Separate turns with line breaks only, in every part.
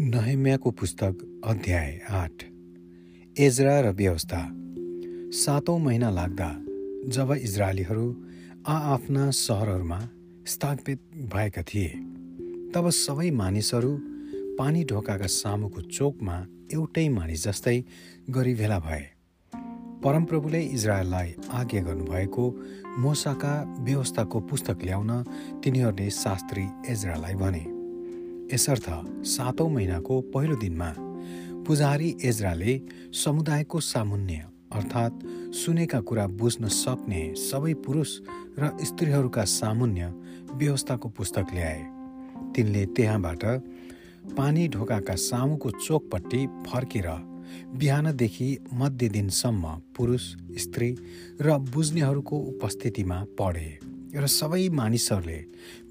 नेहम्याको पुस्तक अध्याय आठ। एजरा र व्यवस्था। सातौँ महिना लाग्दा जब इजरायलीहरू आआफ्ना सहरहरूमा स्थापित भएका थिए तब सबै मानिसहरू पानी ढोकाका सामुको चोकमा एउटै मानिस जस्तै गरी भेला भए। परमप्रभुले इजरायललाई आज्ञा गर्नुभएको मोसाका व्यवस्थाको पुस्तक ल्याउन तिनीहरूले शास्त्री एजरालाई भने। यसर्थ सातौँ महिनाको पहिलो दिनमा पुजारी एजराले समुदायको सामुन्य अर्थात् सुनेका कुरा बुझ्न सक्ने सबै पुरुष र स्त्रीहरूका सामुन्य व्यवस्थाको पुस्तक ल्याए। तिनले त्यहाँबाट पानी ढोकाका सामुको चोकपट्टि फर्केर बिहानदेखि मध्य दिनसम्म पुरुष स्त्री र बुझ्नेहरूको उपस्थितिमा पढे। र सबै मानिसहरूले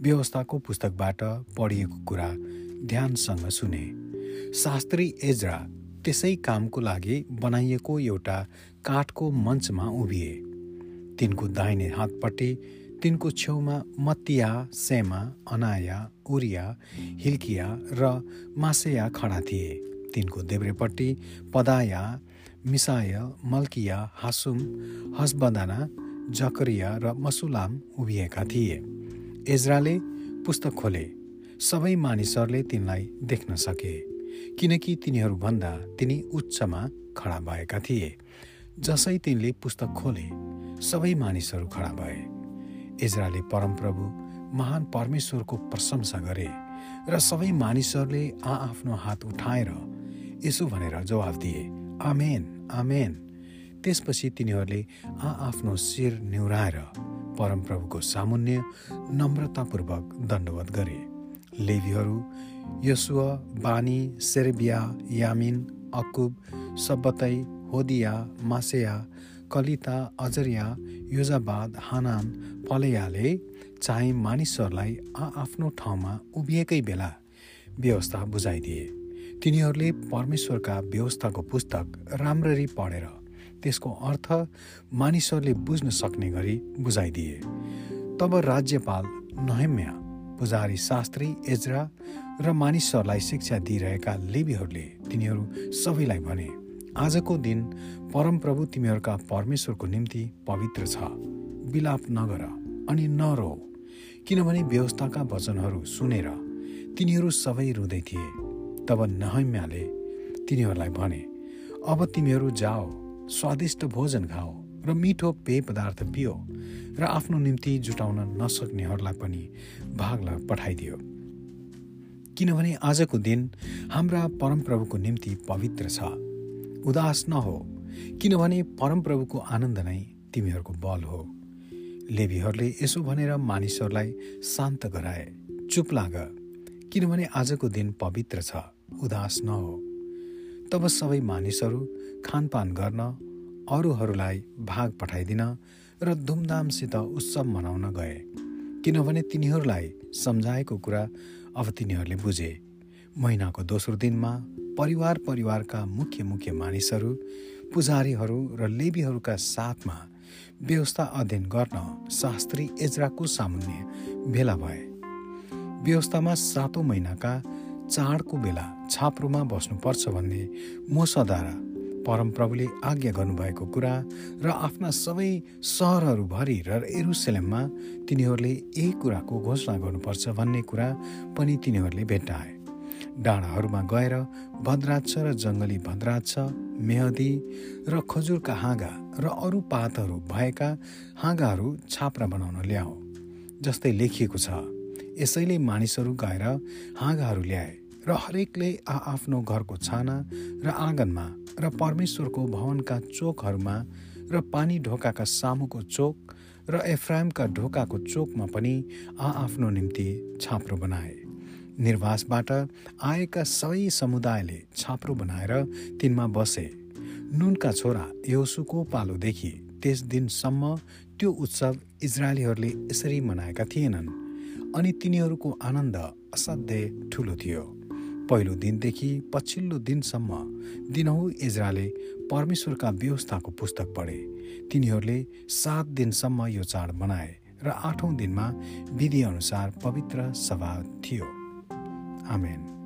व्यवस्थाको पुस्तकबाट पढिएको कुरा ध्यानसँग सुने। शास्त्री एजरा त्यसै कामको लागि बनाइएको एउटा काठको मञ्चमा उभिए। तिनको दाहिने हातपट्टि तिनको छेउमा Mattithiah Shema Anaiah Urijah Hilkiah र मासेया खडा थिए। तिनको देब्रेपट्टि पदाया मिसाय मल्किया हासुम हसबदाना जकरिया र मसुलाम उभिएका थिए। एजराले पुस्तक खोले। सबै मानिसहरूले तिनलाई देख्न सके किनकि तिनीहरूभन्दा तिनी उच्चमा खडा भएका थिए। जसै तिनले पुस्तक खोले सबै मानिसहरू खडा भए। इजरायली परमप्रभु महान परमेश्वरको प्रशंसा गरे र सबै मानिसहरूले आआफ्नो हात उठाएर यसो भनेर जवाफ दिए। आमेन आमेन। त्यसपछि तिनीहरूले आआफ्नो शिर निहुराएर परमप्रभुको सामुन्य नम्रतापूर्वक दण्डवत गरे। लेबीहरू यसुव बानी सेर्बिया यामिन अकुब सब्बतै होदिया मासेया कलिता अजरिया योजाबाद हानान पलयाले चाहिँ मानिसहरूलाई आआफ्नो ठाउँमा उभिएकै बेला व्यवस्था बुझाइदिए। तिनीहरूले परमेश्वरका व्यवस्थाको पुस्तक राम्ररी पढेर त्यसको अर्थ मानिसहरूले बुझ्न सक्ने गरी बुझाइदिए। तब राज्यपाल नहेम्या पुजारी शास्त्री एजरा र मानिसहरूलाई शिक्षा दिइरहेका लेबीहरूले तिनीहरू सबैलाई भने आजको दिन परमप्रभु तिमीहरूका परमेश्वरको निम्ति पवित्र छ विलाप नगर अनि नरो किनभने व्यवस्थाका वचनहरू सुनेर तिनीहरू सबै रुँदै थिए तब नहम्याले तिनीहरूलाई भने अब तिमीहरू जाओ स्वादिष्ट भोजन खाओ र मिठो पेय पदार्थ पियो र आफ्नो निम्ति जुटाउन नसक्नेहरूलाई पनि भागलाई पठाइदियो। किनभने आजको दिन हाम्रा परमप्रभुको निम्ति पवित्र छ। उदास नहो किनभने परमप्रभुको आनन्द नै तिमीहरूको बल हो। लेबीहरूले यसो भनेर मानिसहरूलाई शान्त गराए चुप लाग किनभने आजको दिन पवित्र छ उदास नहो। तब सबै मानिसहरू खानपान गर्न अरूहरूलाई भाग पठाइदिन र धुमधामसित उत्सव मनाउन गए। किनभने तिनीहरूलाई सम्झाएको कुरा अब तिनीहरूले बुझे। महिनाको दोस्रो दिनमा परिवार परिवारका मुख्य मुख्य मानिसहरू पुजारीहरू र लेबीहरूका साथमा व्यवस्था अध्ययन गर्न शास्त्री एजराको सामुन्य भेला भए। व्यवस्थामा सातौँ महिनाका चाडको बेला छाप्रोमा बस्नुपर्छ भन्ने मोसद्वारा परमप्रभुले आज्ञा गर्नुभएको कुरा र आफ्ना सबै सहरहरूभरि र एरुसलेममा तिनीहरूले यही कुराको घोषणा गर्नुपर्छ भन्ने कुरा पनि तिनीहरूले भेट्टाए। डाँडाहरूमा गएर भद्राक्ष र जङ्गली भद्राक्ष मेहदी र खजुरका हाँगा र अरू पातहरू भएका हाँगाहरू छाप्रा बनाउन ल्याऊ जस्तै लेखिएको छ। यसैले मानिसहरू गएर हाँगाहरू ल्याए। र हरेकले आआफ्नो घरको छाना र आँगनमा र परमेश्वरको भवनका चोकहरूमा र पानी ढोकाका सामुको चोक र एफ्राइमका ढोकाको चोकमा पनि आआफ्नो निम्ति छाप्रो बनाए। निर्वासबाट आएका सबै समुदायले छाप्रो बनाएर तिनमा बसे। नुनका छोरा योसुको पालोदेखि त्यस दिनसम्म त्यो उत्सव इजरायलीहरूले यसरी मनाएका थिएनन्। अनि तिनीहरूको आनन्द असाध्यै ठुलो थियो। पहिलो दिनदेखि पछिल्लो दिनसम्म दिनहुँ इजरायलले परमेश्वरका व्यवस्थाको पुस्तक पढे। तिनीहरूले सात दिनसम्म यो चाड मनाए र आठौँ दिनमा विधिअनुसार पवित्र सभा थियो। आमेन।